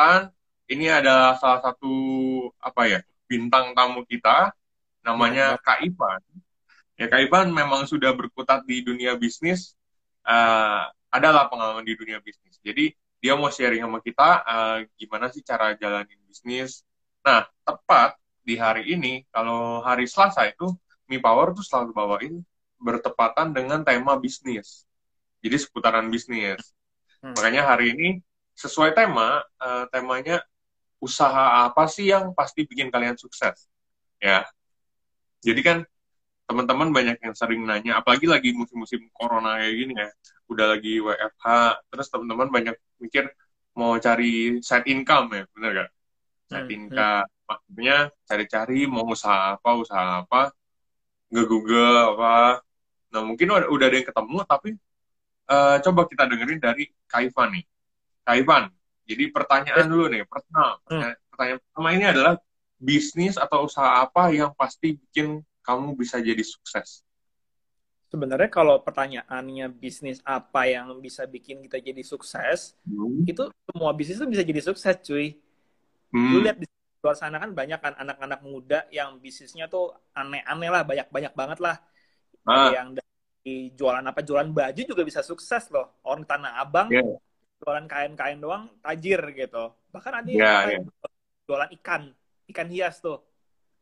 Yonatan. Ini adalah salah satu apa ya bintang tamu kita, namanya Kak Ivan. Ya Kak Ivan memang sudah berkutat di dunia bisnis, uh, adalah pengalaman di dunia bisnis. Jadi dia mau sharing sama kita uh, gimana sih cara jalanin bisnis. Nah tepat di hari ini, kalau hari Selasa itu Mi Power tuh selalu bawain bertepatan dengan tema bisnis. Jadi seputaran bisnis. Hmm. Makanya hari ini sesuai tema, uh, temanya usaha apa sih yang pasti bikin kalian sukses? Ya. Jadi kan teman-teman banyak yang sering nanya, apalagi lagi musim-musim corona kayak gini ya, udah lagi WFH, terus teman-teman banyak mikir mau cari side income ya, bener gak? Side hmm. income, hmm. maksudnya cari-cari mau usaha apa, usaha apa, nge-google apa. Nah mungkin udah, ada yang ketemu, tapi uh, coba kita dengerin dari Kaivan nih. Kaivan, jadi pertanyaan dulu nih, pertama, hmm. pertanyaan pertama ini adalah bisnis atau usaha apa yang pasti bikin kamu bisa jadi sukses? Sebenarnya kalau pertanyaannya bisnis apa yang bisa bikin kita jadi sukses, hmm. itu semua bisnis itu bisa jadi sukses, cuy. Hmm. Lu lihat di luar sana kan banyak kan anak-anak muda yang bisnisnya tuh aneh-aneh lah, banyak-banyak banget lah. Ah. Yang dari jualan apa, jualan baju juga bisa sukses loh. Orang Tanah Abang yeah. Jualan kain-kain doang tajir gitu. Bahkan ada yeah, yang yeah. jualan ikan, ikan hias tuh.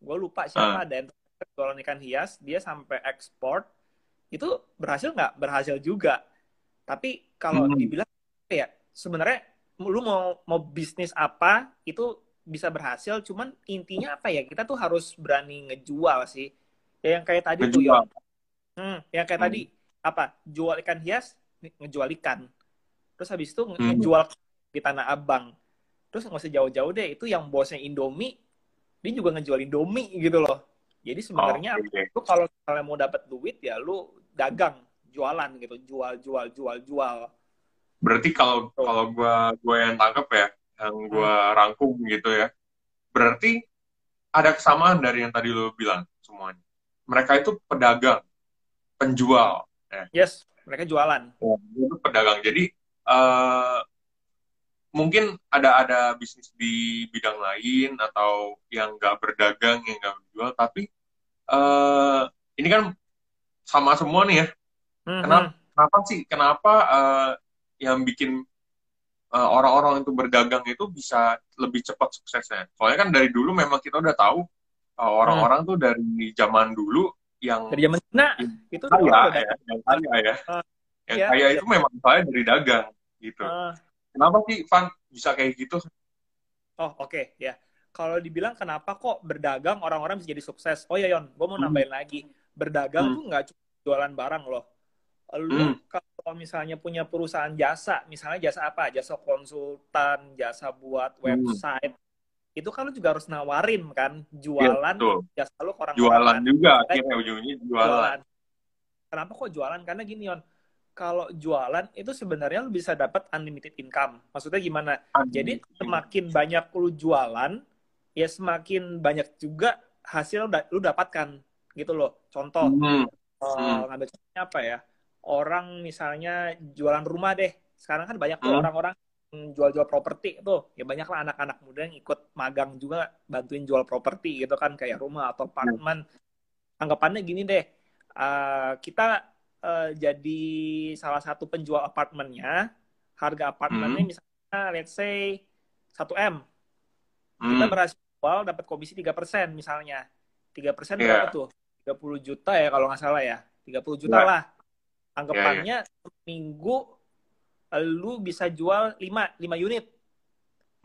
Gue lupa siapa, uh. dan jualan ikan hias, dia sampai ekspor, itu berhasil nggak? Berhasil juga. Tapi kalau hmm. dibilang ya sebenarnya lu mau mau bisnis apa itu bisa berhasil cuman intinya apa ya kita tuh harus berani ngejual sih ya yang kayak tadi ngejual. tuh yang hmm, yang kayak hmm. tadi apa jual ikan hias ngejual ikan terus habis itu hmm. ngejual di tanah abang terus nggak usah jauh-jauh deh itu yang bosnya Indomie dia juga ngejual Indomie gitu loh jadi sebenarnya oh, okay. lu kalau misalnya mau dapat duit ya lu dagang jualan gitu jual jual jual jual berarti kalau kalau gua gua yang tangkap ya yang gue hmm. rangkum gitu ya. Berarti ada kesamaan dari yang tadi lo bilang semuanya. Mereka itu pedagang, penjual. Ya. Yes, mereka jualan. Ya, itu pedagang. Jadi uh, mungkin ada ada bisnis di bidang lain atau yang nggak berdagang, yang nggak berjual, tapi uh, ini kan sama semua nih ya. Mm-hmm. Kenapa, kenapa sih? Kenapa uh, yang bikin orang eh, orang-orang itu berdagang itu bisa lebih cepat suksesnya. Soalnya kan dari dulu memang kita udah tahu uh, orang-orang hmm. tuh dari zaman dulu yang dari zaman nah itu kaya, ya, yang kaya ya, yang ya, kaya ya. itu memang saya dari dagang gitu. Uh, kenapa sih Van bisa kayak gitu? Oh oke okay, ya. Kalau dibilang kenapa kok berdagang orang-orang bisa jadi sukses? Oh ya Yon, gue mau hmm. nambahin hmm. lagi. Berdagang hmm. tuh nggak cuma jualan barang loh lu hmm. kalau misalnya punya perusahaan jasa, misalnya jasa apa? Jasa konsultan, jasa buat hmm. website, itu kan lu juga harus nawarin kan jualan ya, jasa lu orang Jualan kan. juga akhirnya ujungnya jualan. jualan. Kenapa kok jualan? Karena gini on, kalau jualan itu sebenarnya lu bisa dapat unlimited income. Maksudnya gimana? Unlimited. Jadi semakin banyak lu jualan, ya semakin banyak juga hasil lu dapatkan gitu loh. Contoh, hmm. Uh, ngambil contohnya apa ya? orang misalnya jualan rumah deh. Sekarang kan banyak hmm. orang-orang jual-jual properti tuh. Ya banyak lah anak-anak muda yang ikut magang juga bantuin jual properti gitu kan kayak rumah atau apartemen. Hmm. Anggapannya gini deh. Uh, kita uh, jadi salah satu penjual apartemennya. Harga apartemennya hmm. misalnya let's say 1M. Hmm. Kita berhasil jual dapat komisi 3% misalnya. 3% persen yeah. berapa tuh? 30 juta ya kalau nggak salah ya. 30 juta yeah. lah Anggapannya ya, ya. minggu lu bisa jual 5 5 unit.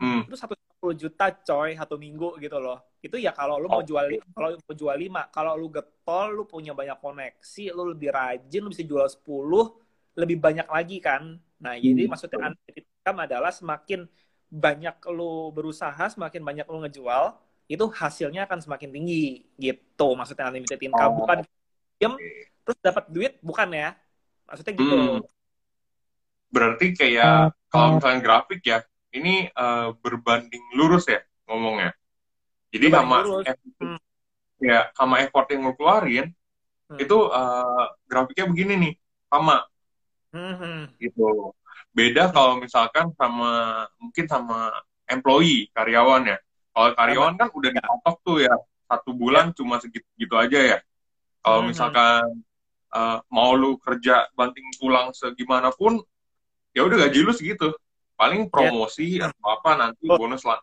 Hmm. Itu 150 juta coy satu minggu gitu loh. Itu ya kalau lu oh. mau jual kalau mau jual 5, kalau lu getol lu punya banyak koneksi, lu lebih rajin, lu bisa jual 10, lebih banyak lagi kan. Nah, hmm. jadi maksudnya unlimited income adalah semakin banyak lu berusaha, semakin banyak lu ngejual, itu hasilnya akan semakin tinggi gitu. Maksudnya unlimited income oh. bukan diem terus dapat duit bukan ya Maksudnya gitu. Hmm. Berarti kayak kalau misalnya grafik ya, ini uh, berbanding lurus ya ngomongnya. Jadi sama effort, hmm. ya sama effort yang lo keluarin hmm. itu uh, grafiknya begini nih, sama. Hmm. Gitu. Beda kalau misalkan sama mungkin sama employee karyawan ya. Kalau karyawan kan udah dipatok tuh ya satu bulan ya. cuma segitu aja ya. Kalau hmm. misalkan uh, mau lu kerja banting tulang segimanapun, ya udah gaji lu segitu. Paling promosi ya. atau apa nanti oh. bonus lah.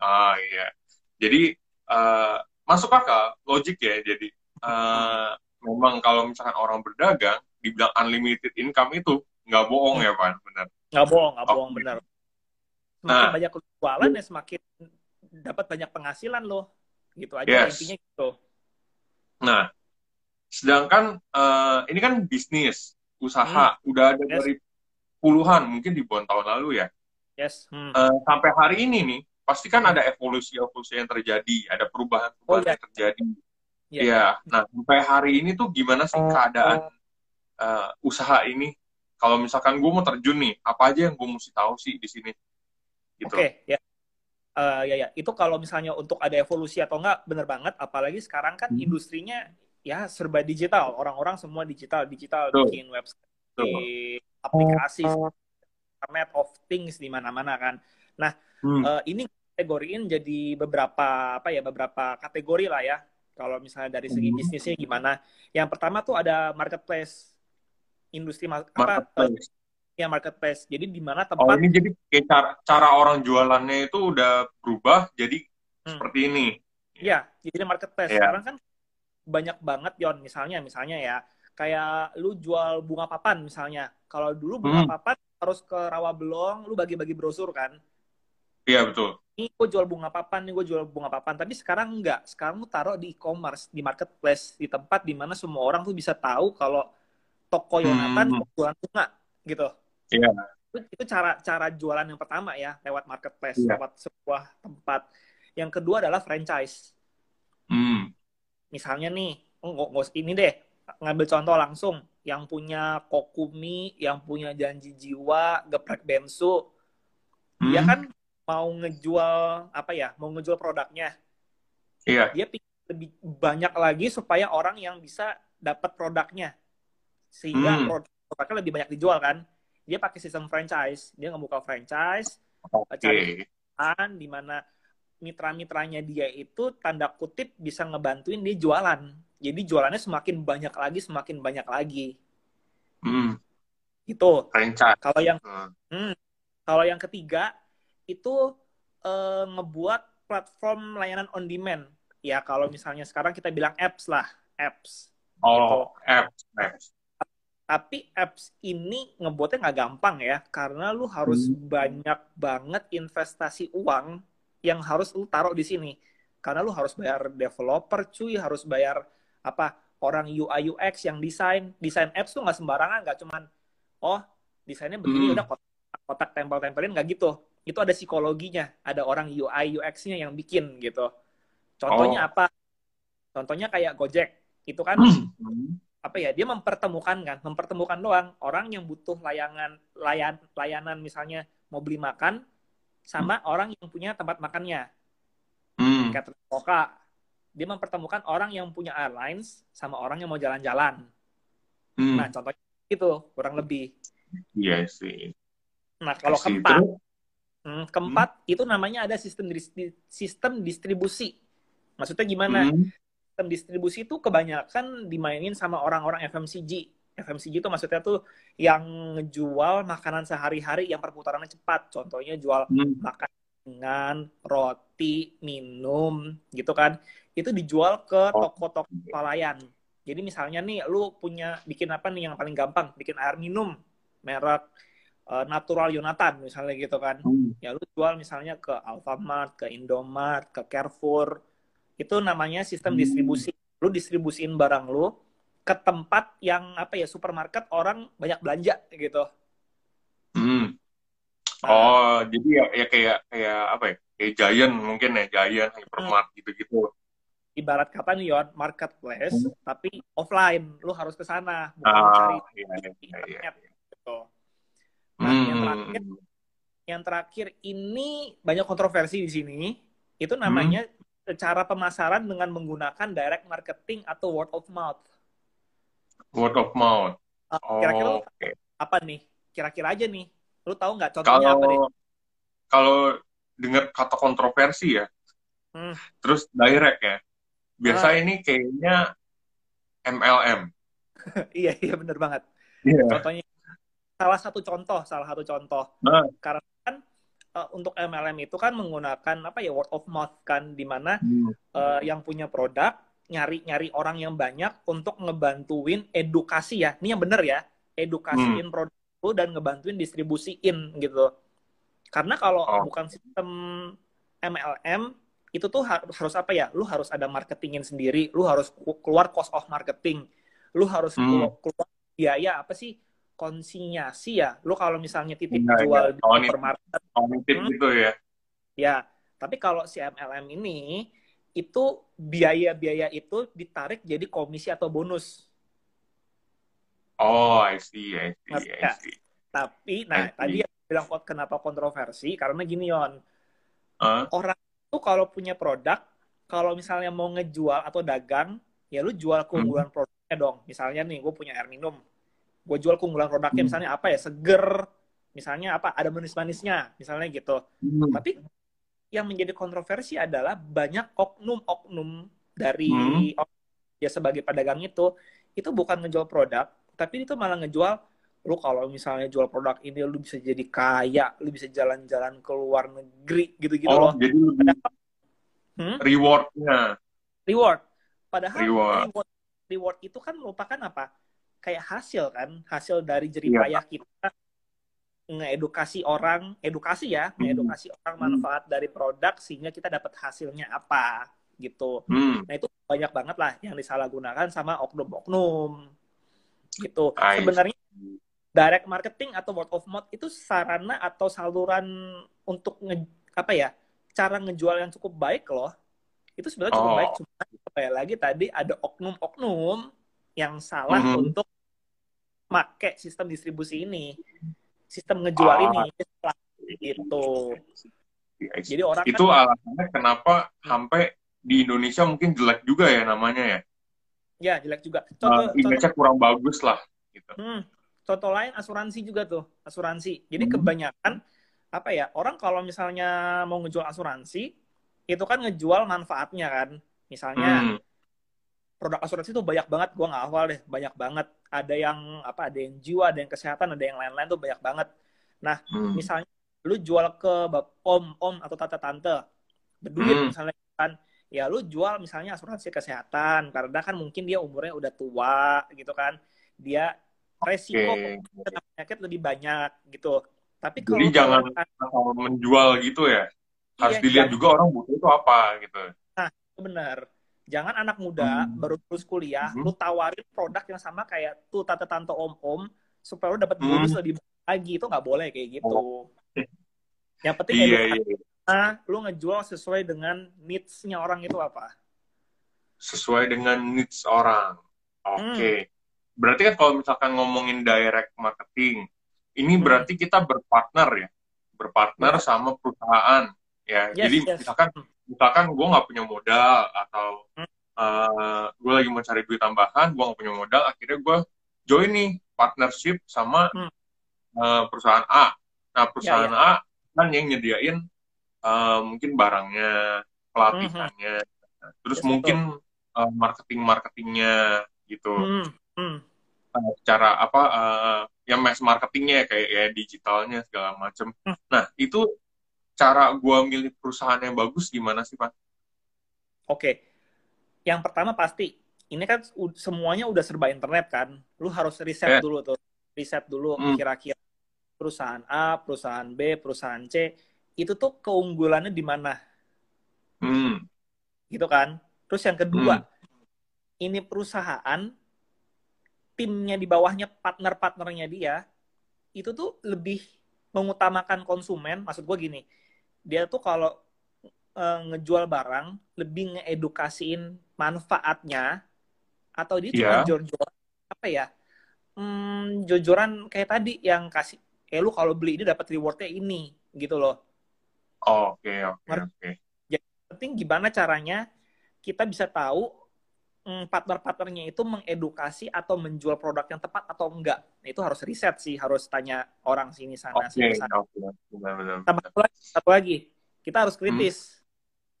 Ah iya. Jadi uh, masuk akal, logik ya. Jadi uh, memang kalau misalkan orang berdagang dibilang unlimited income itu nggak bohong ya Pak, benar. Nggak bohong, nggak bohong benar. Semakin nah, banyak jualan ya semakin dapat banyak penghasilan loh. Gitu aja yes. intinya gitu. Nah, sedangkan uh, ini kan bisnis, usaha, hmm. udah ada yes. dari puluhan mungkin di bulan tahun lalu ya. Yes. Hmm. Uh, sampai hari ini nih, pasti kan ada evolusi-evolusi yang terjadi, ada perubahan-perubahan oh, ya. yang terjadi. Iya. Ya. Nah, sampai hari ini tuh gimana sih keadaan uh, usaha ini? Kalau misalkan gue mau terjun nih, apa aja yang gue mesti tahu sih di sini? Gitu. Oke, okay, ya. Uh, ya ya, itu kalau misalnya untuk ada evolusi atau enggak, bener banget. Apalagi sekarang kan hmm. industrinya ya serba digital. Orang-orang semua digital, digital Tuh. bikin website, Tuh. Aplikasi, internet of things di mana-mana kan. Nah, hmm. uh, ini kategoriin jadi beberapa apa ya beberapa kategori lah ya kalau misalnya dari segi hmm. bisnisnya gimana yang pertama tuh ada marketplace industri marketplace. apa ya marketplace jadi di mana tempat oh ini jadi kayak cara, cara orang jualannya itu udah berubah jadi hmm. seperti ini ya jadi marketplace yeah. sekarang kan banyak banget Yon misalnya misalnya ya kayak lu jual bunga papan misalnya kalau dulu bunga hmm. papan harus ke rawa belong lu bagi-bagi brosur kan iya betul ini gue jual bunga papan, nih gue jual bunga papan. Tapi sekarang enggak. Sekarang lu taruh di e-commerce, di marketplace, di tempat di mana semua orang tuh bisa tahu kalau toko Yonatan hmm. jualan bunga, gitu. Iya. Itu, itu cara cara jualan yang pertama ya, lewat marketplace, yeah. lewat sebuah tempat. Yang kedua adalah franchise. Hmm. Misalnya nih, oh, ini deh, ngambil contoh langsung. Yang punya Kokumi, yang punya Janji Jiwa, Geprek Bensu, hmm. dia kan mau ngejual apa ya mau ngejual produknya iya dia lebih banyak lagi supaya orang yang bisa dapat produknya sehingga hmm. produknya lebih banyak dijual kan dia pakai sistem franchise dia ngebuka franchise okay. cari di mana mitra-mitranya dia itu tanda kutip bisa ngebantuin dia jualan jadi jualannya semakin banyak lagi semakin banyak lagi hmm. itu kalau yang hmm. Hmm, kalau yang ketiga itu uh, ngebuat platform layanan on demand. Ya kalau misalnya sekarang kita bilang apps lah, apps. Oh, gitu. apps, apps. Tapi apps ini ngebuatnya nggak gampang ya, karena lu harus hmm. banyak banget investasi uang yang harus lu taruh di sini. Karena lu harus bayar developer, cuy, harus bayar apa orang UI UX yang desain. Desain apps tuh nggak sembarangan, nggak cuman oh desainnya begini hmm. udah kotak, kotak tempel-tempelin nggak gitu itu ada psikologinya, ada orang UI UX-nya yang bikin gitu. Contohnya oh. apa? Contohnya kayak Gojek, itu kan hmm. apa ya? Dia mempertemukan kan, mempertemukan doang orang yang butuh layangan layan layanan misalnya mau beli makan sama hmm. orang yang punya tempat makannya. Hmm. Kayak dia mempertemukan orang yang punya airlines sama orang yang mau jalan-jalan. Hmm. Nah, contohnya itu kurang lebih. Iya sih. Nah, kalau keempat, Hmm, keempat hmm. itu namanya ada sistem sistem distribusi. Maksudnya gimana? Hmm. Sistem distribusi itu kebanyakan dimainin sama orang-orang FMCG. FMCG itu maksudnya tuh yang ngejual makanan sehari-hari yang perputarannya cepat. Contohnya jual hmm. Makanan, roti, minum, gitu kan. Itu dijual ke oh. toko-toko pelayan. Jadi misalnya nih, lu punya bikin apa nih yang paling gampang? Bikin air minum merek uh, natural Yonatan misalnya gitu kan. Hmm. Ya lu jual misalnya ke Alfamart, ke Indomart, ke Carrefour. Itu namanya sistem hmm. distribusi. Lu distribusiin barang lu ke tempat yang apa ya supermarket orang banyak belanja gitu. Hmm. Oh, jadi ya, ya kayak kayak apa ya? Kayak Giant mungkin ya, Giant, Hypermart hmm. gitu-gitu. Ibarat kata nih Yon, marketplace, hmm. tapi offline. Lu harus ke sana, bukan ah, cari iya, iya, iya, iya. gitu. Nah, hmm. yang terakhir, yang terakhir ini banyak kontroversi di sini. Itu namanya hmm. cara pemasaran dengan menggunakan direct marketing atau word of mouth. Word of mouth. Uh, kira-kira oh, okay. apa nih? Kira-kira aja nih. Lu tahu nggak contohnya kalau apa deh? kalau dengar kata kontroversi ya, Hmm. terus direct ya, biasa Ah. ini kayaknya MLM. iya, iya bener banget. Iya. Contohnya salah satu contoh, salah satu contoh. Nah, Karena kan eh, untuk MLM itu kan menggunakan apa ya word of mouth kan di mana hmm. eh, yang punya produk nyari-nyari orang yang banyak untuk ngebantuin edukasi ya. Ini yang bener ya, edukasiin produk lu dan ngebantuin distribusiin gitu. Karena kalau Oh. bukan sistem MLM itu tuh har- harus apa ya? Lu harus ada marketingin sendiri, lu harus keluar cost of marketing, lu harus Hmm. keluar, biaya apa sih? Konsinyasi ya. Lu kalau misalnya titip Iya, jual iya. di Oh, supermarket Hmm. gitu ya. Ya, tapi kalau si MLM ini itu biaya-biaya itu ditarik jadi komisi atau bonus. Oh, I see, I see, I nggak? see. Tapi, nah I see. tadi yang bilang kenapa kontroversi karena gini Yon, Hah? orang itu kalau punya produk, kalau misalnya mau ngejual atau dagang, ya lu jual keunggulan Hmm. produknya dong. Misalnya nih, gue punya air minum, gue jual keunggulan produknya Hmm. misalnya apa ya, seger, misalnya apa, ada manis-manisnya, misalnya gitu. Hmm. Tapi yang menjadi kontroversi adalah banyak oknum-oknum dari Hmm. ya sebagai pedagang itu itu bukan ngejual produk, tapi itu malah ngejual lu kalau misalnya jual produk ini lu bisa jadi kaya, lu bisa jalan-jalan ke luar negeri gitu-gitu Oh, loh. jadi lebih Hmm? rewardnya. Reward. Padahal Reward. reward. reward itu kan merupakan apa? Kayak hasil kan, hasil dari Iya. jerih payah kita ngeedukasi orang, edukasi ya, Hmm. ngedukasi orang manfaat dari produk sehingga kita dapat hasilnya apa gitu. Hmm. Nah itu banyak banget lah yang disalahgunakan sama oknum-oknum gitu. I Sebenarnya direct marketing atau word of mouth itu sarana atau saluran untuk nge, apa ya cara ngejual yang cukup baik loh. Itu sebenarnya cukup Oh. baik cuma kayak lagi tadi ada oknum-oknum yang salah Mhm. untuk make sistem distribusi ini, sistem ngejual Ah. ini salah gitu. Jadi orang Itu kan alasannya kenapa sampai di Indonesia mungkin jelek juga ya namanya ya. Ya jelek juga. Uh, Contoh, contoh image-nya kurang bagus lah gitu. Hmm, contoh lain asuransi juga tuh, asuransi. Jadi Hmm. kebanyakan apa ya, orang kalau misalnya mau ngejual asuransi, itu kan ngejual manfaatnya kan. Misalnya Hmm. produk asuransi itu banyak banget, gua nggak hafal deh, banyak banget. Ada yang apa, ada yang jiwa, ada yang kesehatan, ada yang lain-lain tuh banyak banget. Nah, Hmm. misalnya lu jual ke om-om atau tante-tante, berduit Hmm. misalnya kan, ya lu jual misalnya asuransi kesehatan, karena kan mungkin dia umurnya udah tua gitu kan, dia resiko kena penyakit lebih banyak gitu. Tapi Jadi kalau jangan tawaran- asal menjual gitu ya. Harus Iya, dilihat jangan- juga orang butuh itu apa gitu. bener. Jangan anak muda Hmm. baru lulus kuliah, Hmm. lu tawarin produk yang sama kayak tuh tante-tante om-om supaya lu dapat Hmm. bonus lebih banyak lagi itu nggak boleh kayak gitu. Yang penting Iya, edukasi, iya. Lu ngejual sesuai dengan needs-nya orang itu apa. Sesuai dengan needs orang. Oke. Hmm. Berarti kan kalau misalkan ngomongin direct marketing, ini Hmm. berarti kita berpartner ya. Berpartner Ya. sama perusahaan ya. Yes, Jadi yes. misalkan misalkan gue nggak punya modal atau Hmm. gue lagi mau cari duit tambahan, gue nggak punya modal, akhirnya gue join nih partnership sama Hmm. eh, perusahaan A. Nah perusahaan Ya, A kan yang nyediain eh, mungkin barangnya, pelatihannya, terus Yes, mungkin marketing marketingnya gitu. Hmm. Hmm. Eh, cara apa eh, yang mass marketingnya kayak ya digitalnya segala macam. Hmm. Nah itu cara gua milih perusahaan yang bagus gimana sih pak? Oke. Yang pertama pasti ini kan semuanya udah serba internet kan. Lu harus riset Eh. dulu tuh. Riset dulu Hmm. kira-kira perusahaan A, perusahaan B, perusahaan C itu tuh keunggulannya di mana Hmm. gitu kan. Terus yang kedua, Hmm. ini perusahaan timnya di bawahnya partner-partnernya dia itu tuh lebih mengutamakan konsumen. Maksud gue gini, dia tuh kalau eh, ngejual barang lebih ngeedukasiin manfaatnya atau dia cuma Iya. jor-jor apa ya? Hmm, jor-joran kayak tadi yang kasih eh lu kalau beli ini dapat rewardnya ini gitu loh. Oke oke oke. penting gimana caranya kita bisa tahu mm, partner-partnernya itu mengedukasi atau menjual produk yang tepat atau enggak. Nah, itu harus riset sih, harus tanya orang sini sana Oke, sini sana. oke. Tambah satu lagi, satu lagi, kita harus kritis.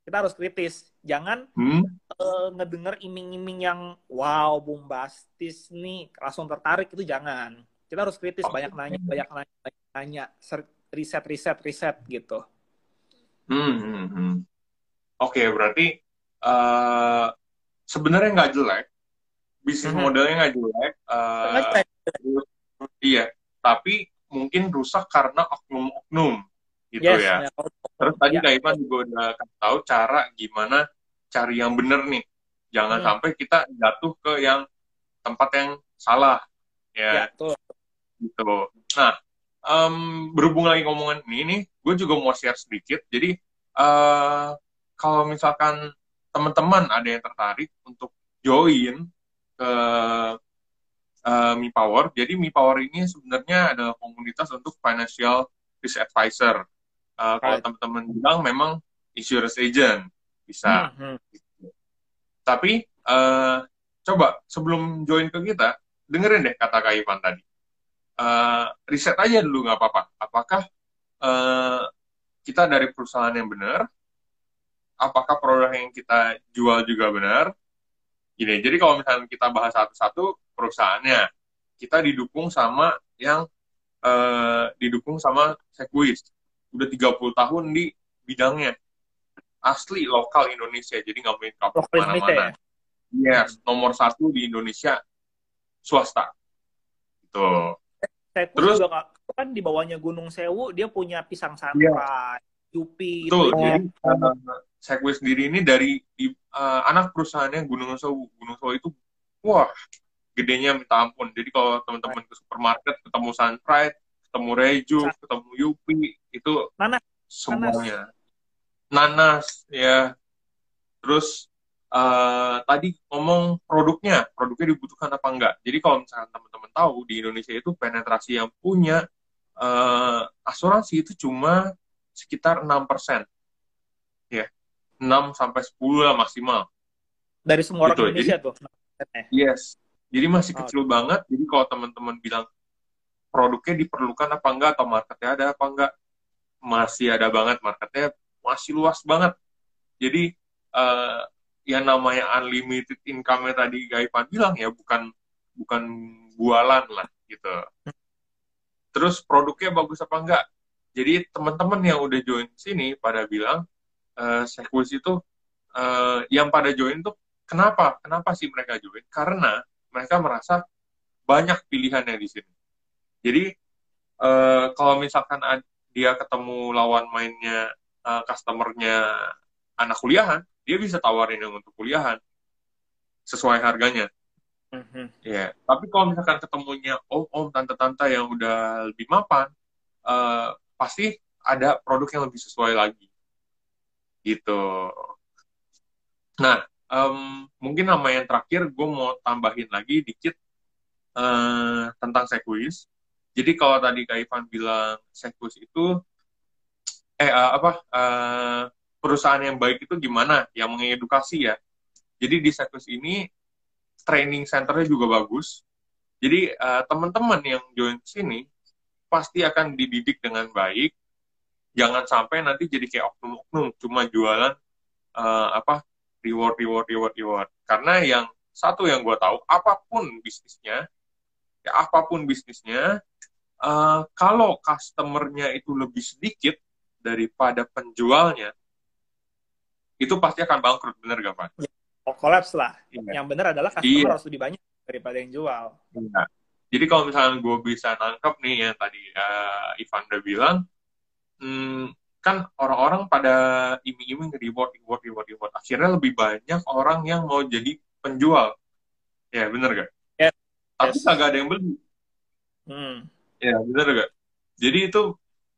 Kita harus kritis. Jangan Hmm, eh, ngedenger iming-iming yang wow, bombastis nih, langsung tertarik itu jangan. Kita harus kritis, Oke. banyak nanya, banyak nanya, banyak nanya, riset, riset, riset gitu. Hmm, hmm, hmm. Oke, berarti eh sebenarnya nggak jelek, bisnis Mhm. modelnya nggak jelek, eh, jelek. iya, tapi mungkin rusak karena oknum-oknum gitu Yes, ya. ya. Terus tadi Ya. Kak Ivan juga udah kasih tahu cara gimana cari yang bener nih. Jangan Hmm. sampai kita jatuh ke yang tempat yang salah. Ya, Ya, betul. gitu. Nah, em, berhubung lagi ngomongan ini nih, gue juga mau share sedikit. Jadi, eh kalau misalkan teman-teman ada yang tertarik untuk join ke eh, Mi Power, jadi Mi Power ini sebenarnya adalah komunitas untuk financial risk advisor. Eh, kalau teman-teman bilang memang insurance agent bisa. Hmm, hmm. Tapi eh, coba sebelum join ke kita, dengerin deh kata Kak Ivan tadi. Eh, riset aja dulu nggak apa-apa. Apakah eh, kita dari perusahaan yang benar? Apakah produk yang kita jual juga benar? Gini, jadi kalau misalnya kita bahas satu-satu perusahaannya, kita didukung sama yang eh, didukung sama Sequis. Udah 30 tahun di bidangnya. Asli lokal Indonesia, jadi nggak mungkin kapal ke mana-mana. ya. Yes, nomor satu di Indonesia swasta. Gitu. Terus- juga kan di bawahnya Gunung Sewu dia punya pisang samprai, Yupi Betul. itu Jadi uh, Segway sendiri ini dari di, uh, anak perusahaannya Gunung Sewu. Gunung Sewu itu wah gedenya minta ampun. Jadi kalau teman-teman ke supermarket ketemu Sunpride, ketemu Reju, ketemu Yupi itu Nanas. semuanya. Nanas ya. Terus uh, tadi ngomong produknya, produknya dibutuhkan apa enggak. Jadi kalau misalkan teman-teman tahu di Indonesia itu penetrasi yang punya uh, asuransi itu cuma sekitar 6%. Ya. 6 sampai 10 lah maksimal. dari semua orang Gitu, Indonesia tuh. Yes. Jadi masih Oh. kecil banget. Jadi kalau teman-teman bilang produknya diperlukan apa enggak atau marketnya ada apa enggak, masih ada banget marketnya masih luas banget. Jadi eh, yang namanya unlimited income-nya tadi Gaipan bilang ya bukan bukan bualan lah gitu. Terus produknya bagus apa enggak? Jadi teman-teman yang udah join sini pada bilang Sequis itu eh, yang pada join tuh kenapa? Kenapa sih mereka join? Karena mereka merasa banyak pilihannya di sini. Jadi eh, kalau misalkan dia ketemu lawan mainnya eh, customernya anak kuliahan, dia bisa tawarin yang untuk kuliahan sesuai harganya. Mhm. Ya, tapi kalau misalkan ketemunya om-om, tante-tante yang udah lebih mapan, eh, pasti ada produk yang lebih sesuai lagi. Gitu. Nah, em, mungkin nama yang terakhir gue mau tambahin lagi dikit eh, tentang Sequis. Jadi kalau tadi Kak Ivan bilang Sequis itu eh eh, apa eh, perusahaan yang baik itu gimana? Yang mengedukasi ya. Jadi di Sequis ini training centernya juga bagus. Jadi eh, teman-teman yang join sini pasti akan dididik dengan baik. Jangan sampai nanti jadi kayak oknum-oknum cuma jualan eh, apa reward reward reward reward. Karena yang satu yang gue tahu apa pun bisnisnya ya apa pun bisnisnya eh, kalau customernya itu lebih sedikit daripada penjualnya itu pasti akan bangkrut bener gak Pak? Oh, collapse lah. Iya. Yang benar adalah customer Iya. harus lebih banyak daripada yang jual. Iya. Jadi kalau misalnya gue bisa nangkep nih yang tadi eh, Ivan udah bilang, hmm, kan orang-orang pada iming-iming reward, reward, reward, reward. Akhirnya lebih banyak orang yang mau jadi penjual. Ya, bener gak? Yes. Tapi Yes. kagak ada yang beli. Hmm. Ya, bener gak? Jadi itu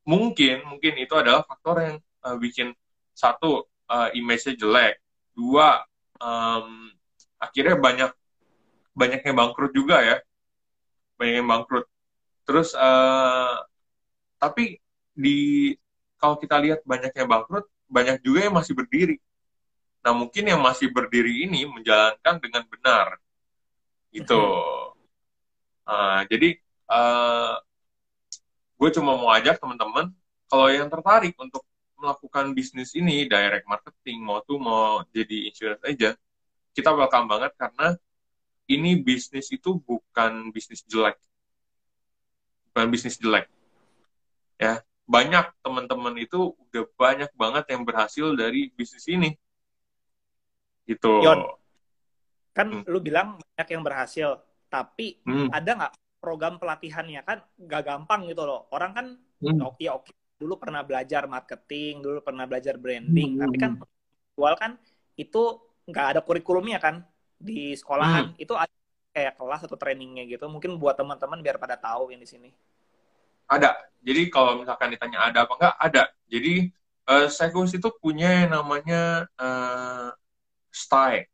mungkin, mungkin itu adalah faktor yang eh, bikin satu eh, image-nya jelek, dua em, akhirnya banyak banyak yang bangkrut juga ya, banyak yang bangkrut. Terus eh, tapi di kalau kita lihat banyak yang bangkrut, banyak juga yang masih berdiri. Nah, mungkin yang masih berdiri ini menjalankan dengan benar. Gitu. Uh, jadi, uh, gue cuma mau ajak teman-teman, kalau yang tertarik untuk melakukan bisnis ini, direct marketing, mau tuh mau jadi insurance agent, kita welcome banget karena ini bisnis itu bukan bisnis jelek. Bukan bisnis jelek. Ya, banyak teman-teman itu udah banyak banget yang berhasil dari bisnis ini. Gitu. Yon, kan hmm. lu bilang banyak yang berhasil, tapi hmm. ada nggak program pelatihannya kan nggak gampang gitu loh. Orang kan hmm. Ya oke dulu pernah belajar marketing, dulu pernah belajar branding, hmm. tapi kan jual kan itu nggak ada kurikulumnya kan di sekolahan. Hmm. Itu ada kayak kelas atau trainingnya gitu. Mungkin buat teman-teman biar pada tahu yang di sini. Ada. Jadi kalau misalkan ditanya ada apa enggak, ada. Jadi uh, Sekus itu punya yang namanya uh, STAI.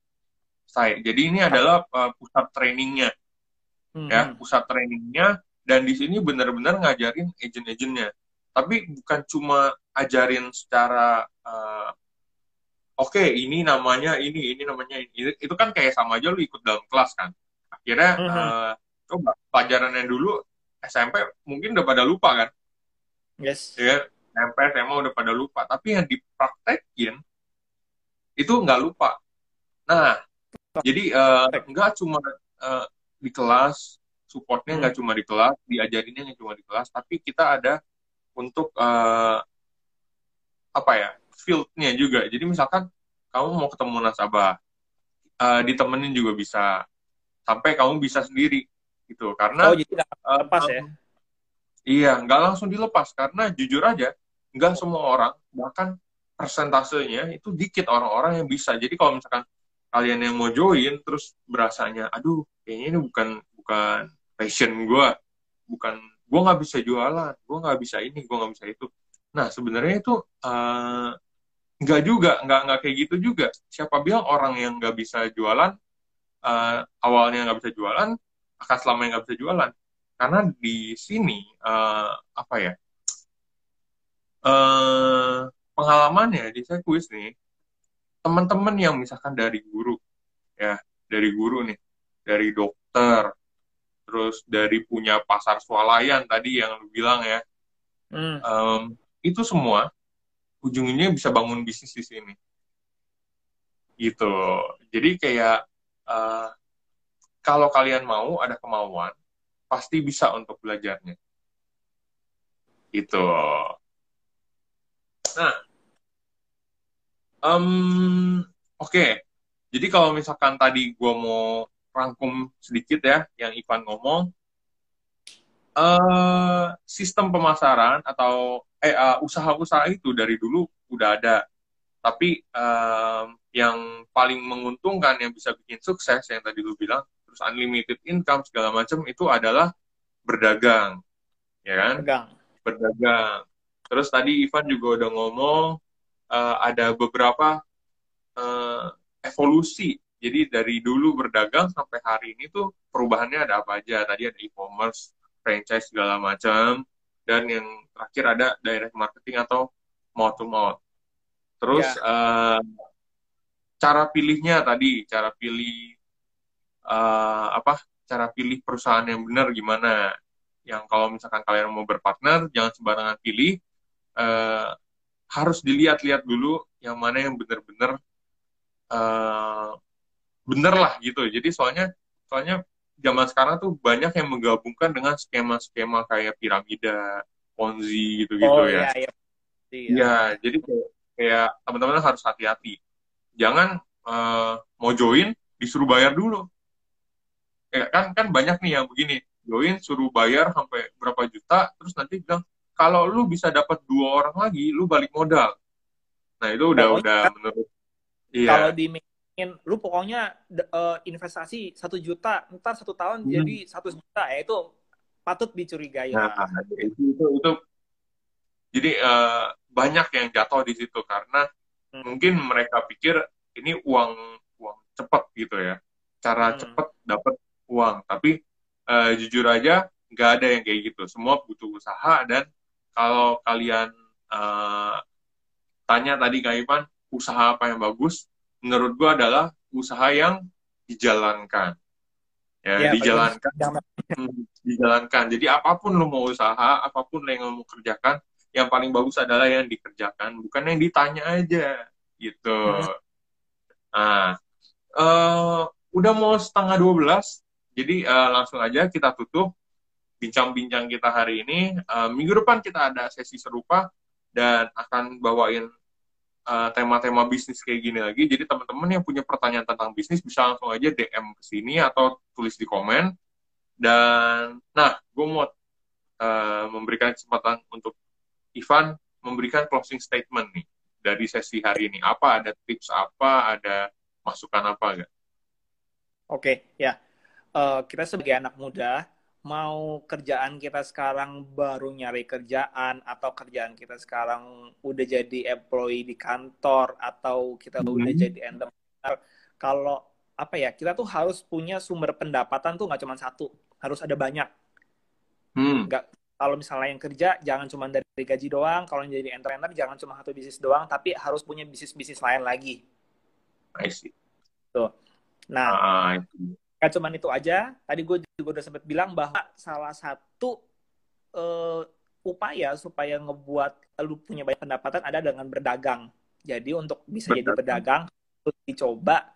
STAI. Jadi ini adalah uh, pusat trainingnya. Hmm. Ya, pusat trainingnya dan di sini benar-benar ngajarin agent-agentnya tapi bukan cuma ajarin secara uh, oke okay, ini namanya ini ini namanya ini. Itu kan kayak sama aja lu ikut dalam kelas kan. Akhirnya uh -huh. uh, coba pelajaran yang dulu SMP mungkin udah pada lupa kan? Yes. Ya SMP SMA udah pada lupa. Tapi yang dipraktekin itu nggak lupa. Nah jadi uh, nggak cuma uh, di kelas supportnya nggak hmm. cuma di kelas diajarinnya nggak cuma di kelas tapi kita ada untuk uh, apa ya fieldnya juga. Jadi misalkan kamu mau ketemu nasabah uh, ditemenin juga bisa. Sampai kamu bisa sendiri gitu. Karena oh jadi uh, lepas ya? iya nggak langsung dilepas. Karena jujur aja nggak semua orang bahkan persentasenya itu dikit orang-orang yang bisa. Jadi kalau misalkan kalian yang mau join terus berasanya aduh kayaknya ini bukan bukan passion gue bukan gue nggak bisa jualan gue nggak bisa ini gue nggak bisa itu. Nah sebenarnya itu uh, juga nggak nggak kayak gitu juga. Siapa bilang orang yang nggak bisa jualan uh, awalnya nggak bisa jualan akan selama nggak bisa jualan? Karena di sini uh, apa ya uh, pengalamannya di saya kuis nih teman-teman yang misalkan dari guru ya dari guru nih dari dokter terus dari punya pasar swalayan tadi yang lu bilang ya, hmm. um, itu semua ujungnya bisa bangun bisnis di sini. Gitu. Jadi kayak uh, kalau kalian mau ada kemauan, pasti bisa untuk belajarnya. Gitu. Nah, um, oke. Okay. Jadi kalau misalkan tadi gue mau rangkum sedikit ya yang Ivan ngomong. Uh, sistem pemasaran atau eh uh, usaha-usaha itu dari dulu udah ada, tapi uh, yang paling menguntungkan yang bisa bikin sukses yang tadi lu bilang, terus unlimited income segala macam itu adalah berdagang, ya kan? Berdagang. Berdagang. Terus tadi Ivan juga udah ngomong uh, ada beberapa uh, evolusi jadi dari dulu berdagang sampai hari ini tuh perubahannya ada apa aja? Tadi ada e-commerce, franchise segala macam, dan yang terakhir ada direct marketing atau mouth to mouth. Terus ya. uh, cara pilihnya tadi, cara pilih uh, apa? Cara pilih perusahaan yang benar gimana? Yang kalau misalkan kalian mau berpartner, jangan sembarangan pilih. Uh, harus dilihat-lihat dulu yang mana yang benar-benar uh, bener lah gitu. Jadi soalnya soalnya zaman sekarang tuh banyak yang menggabungkan dengan skema-skema kayak piramida ponzi gitu gitu oh, ya. iya, iya. ya jadi kayak, kayak teman-teman harus hati-hati. Jangan uh, mau join disuruh bayar dulu. Ya kan kan banyak nih yang begini. Join suruh bayar sampai berapa juta terus nanti bilang kalau lu bisa dapat dua orang lagi lu balik modal. Nah itu udah oh, udah kan, menurut iya. Kalau di ingin lu pokoknya uh, investasi satu juta ntar satu tahun hmm. jadi satu juta ya itu patut dicurigai nah, itu, itu itu jadi uh, banyak yang jatuh di situ karena hmm. mungkin mereka pikir ini uang uang cepat gitu ya cara hmm. cepat dapat uang tapi uh, jujur aja nggak ada yang kayak gitu semua butuh usaha dan kalau kalian uh, tanya tadi kak Ivan usaha apa yang bagus menurut gue adalah usaha yang dijalankan. Ya, Ya, dijalankan, paling- Hmm, dijalankan. Jadi apa pun lo mau usaha, apa pun yang lo mau kerjakan, yang paling bagus adalah yang dikerjakan, bukan yang ditanya aja, gitu. Hmm. Nah, eh, udah mau setengah 12, jadi eh, langsung aja kita tutup bincang-bincang kita hari ini. Eh, minggu depan kita ada sesi serupa dan akan bawain eh, tema-tema bisnis kayak gini lagi. Jadi teman-teman yang punya pertanyaan tentang bisnis bisa langsung aja DM ke sini atau tulis di komen. Dan nah, gue mau eh, memberikan kesempatan untuk Ivan memberikan closing statement nih dari sesi hari ini. Apa ada tips apa, ada masukan apa enggak? Oke, ya. Eh, kita sebagai anak muda, mau kerjaan kita sekarang baru nyari kerjaan, atau kerjaan kita sekarang udah jadi employee di kantor, atau kita Hmm. udah jadi entrepreneur, kalau apa ya, kita tuh harus punya sumber pendapatan tuh nggak cuma satu, harus ada banyak. Hmm, Nggak, kalau misalnya yang kerja, jangan cuma dari gaji doang, kalau yang jadi entrepreneur, jangan cuma satu bisnis doang, tapi harus punya bisnis-bisnis lain lagi. I see. Nah, Ah, itu. Gak cuman itu aja, tadi gue juga udah sempat bilang bahwa salah satu eh, upaya supaya ngebuat lu punya banyak pendapatan ada dengan berdagang. Jadi untuk bisa jadi Berdagang. pedagang, dicoba.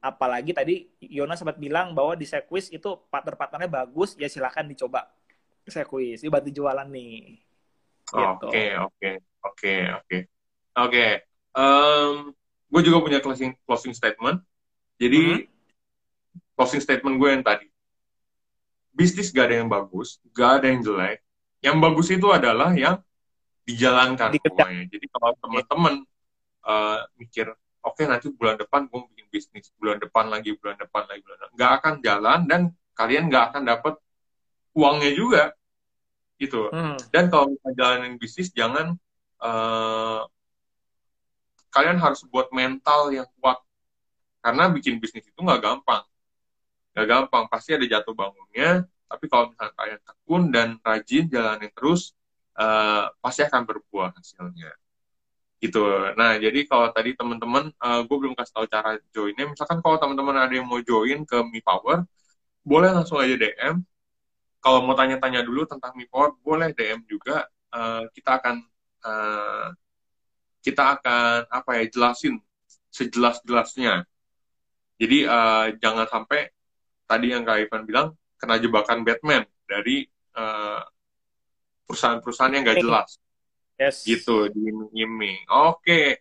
Apalagi tadi Yona sempat bilang bahwa di Sequis itu partner-partnernya bagus, ya silahkan dicoba Sequis. Ini bantu jualan nih. Gitu. Oke, oke, oke, oke. Oke, gue juga punya closing closing statement. Jadi Mhm. Closing statement gue yang tadi, bisnis gak ada yang bagus, gak ada yang jelek. Yang bagus itu adalah yang dijalankan pokoknya. Jadi kalau teman-teman eh, mikir, oke nanti bulan depan gue bikin bisnis, bulan depan lagi, bulan depan lagi, bulan depan, nggak akan jalan dan kalian nggak akan dapat uangnya juga, gitu. Hmm. Dan kalau misalnya jalanin bisnis, jangan eh, kalian harus buat mental yang kuat. Karena bikin bisnis itu nggak gampang. Nggak gampang, pasti ada jatuh bangunnya. Tapi kalau misalnya kalian tekun dan rajin jalanin terus, eh, pasti akan berbuah hasilnya. Gitu. Nah, jadi kalau tadi teman-teman, gue belum kasih tahu cara joinnya. Misalkan kalau teman-teman ada yang mau join ke Mi Power, boleh langsung aja DM. Kalau mau tanya-tanya dulu tentang Mi Power, boleh DM juga. Eh, kita akan eh, kita akan apa ya jelasin sejelas-jelasnya. Jadi eh, jangan sampai tadi yang Kak Ivan bilang kena jebakan Batman dari eh, perusahaan-perusahaan yang gak jelas Yes. gitu diiming-iming. Oke.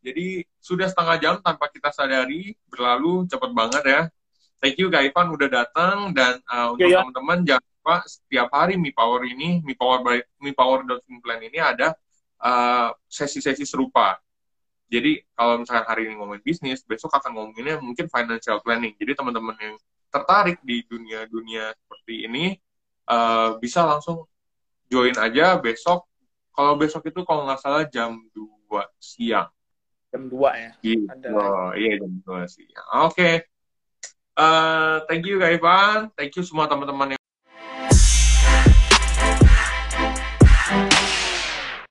Jadi sudah setengah jam tanpa kita sadari berlalu cepat banget ya. Thank you Kak Ivan udah datang dan uh, untuk Iya, iya. teman-teman jangan lupa setiap hari Mi Power ini Mi Power by Mi Power Plan ini ada uh, sesi-sesi serupa. Jadi kalau misalkan hari ini ngomongin bisnis, besok akan ngomonginnya mungkin financial planning. Jadi teman-teman yang tertarik di dunia-dunia seperti ini uh, bisa langsung join aja besok kalau besok itu kalau nggak salah jam 2 siang. Jam 2 ya. Gitu. Ada. Oh, iya jam 2 siang. Oke. Eh, thank you Kak Ivan. Thank you semua teman-teman yang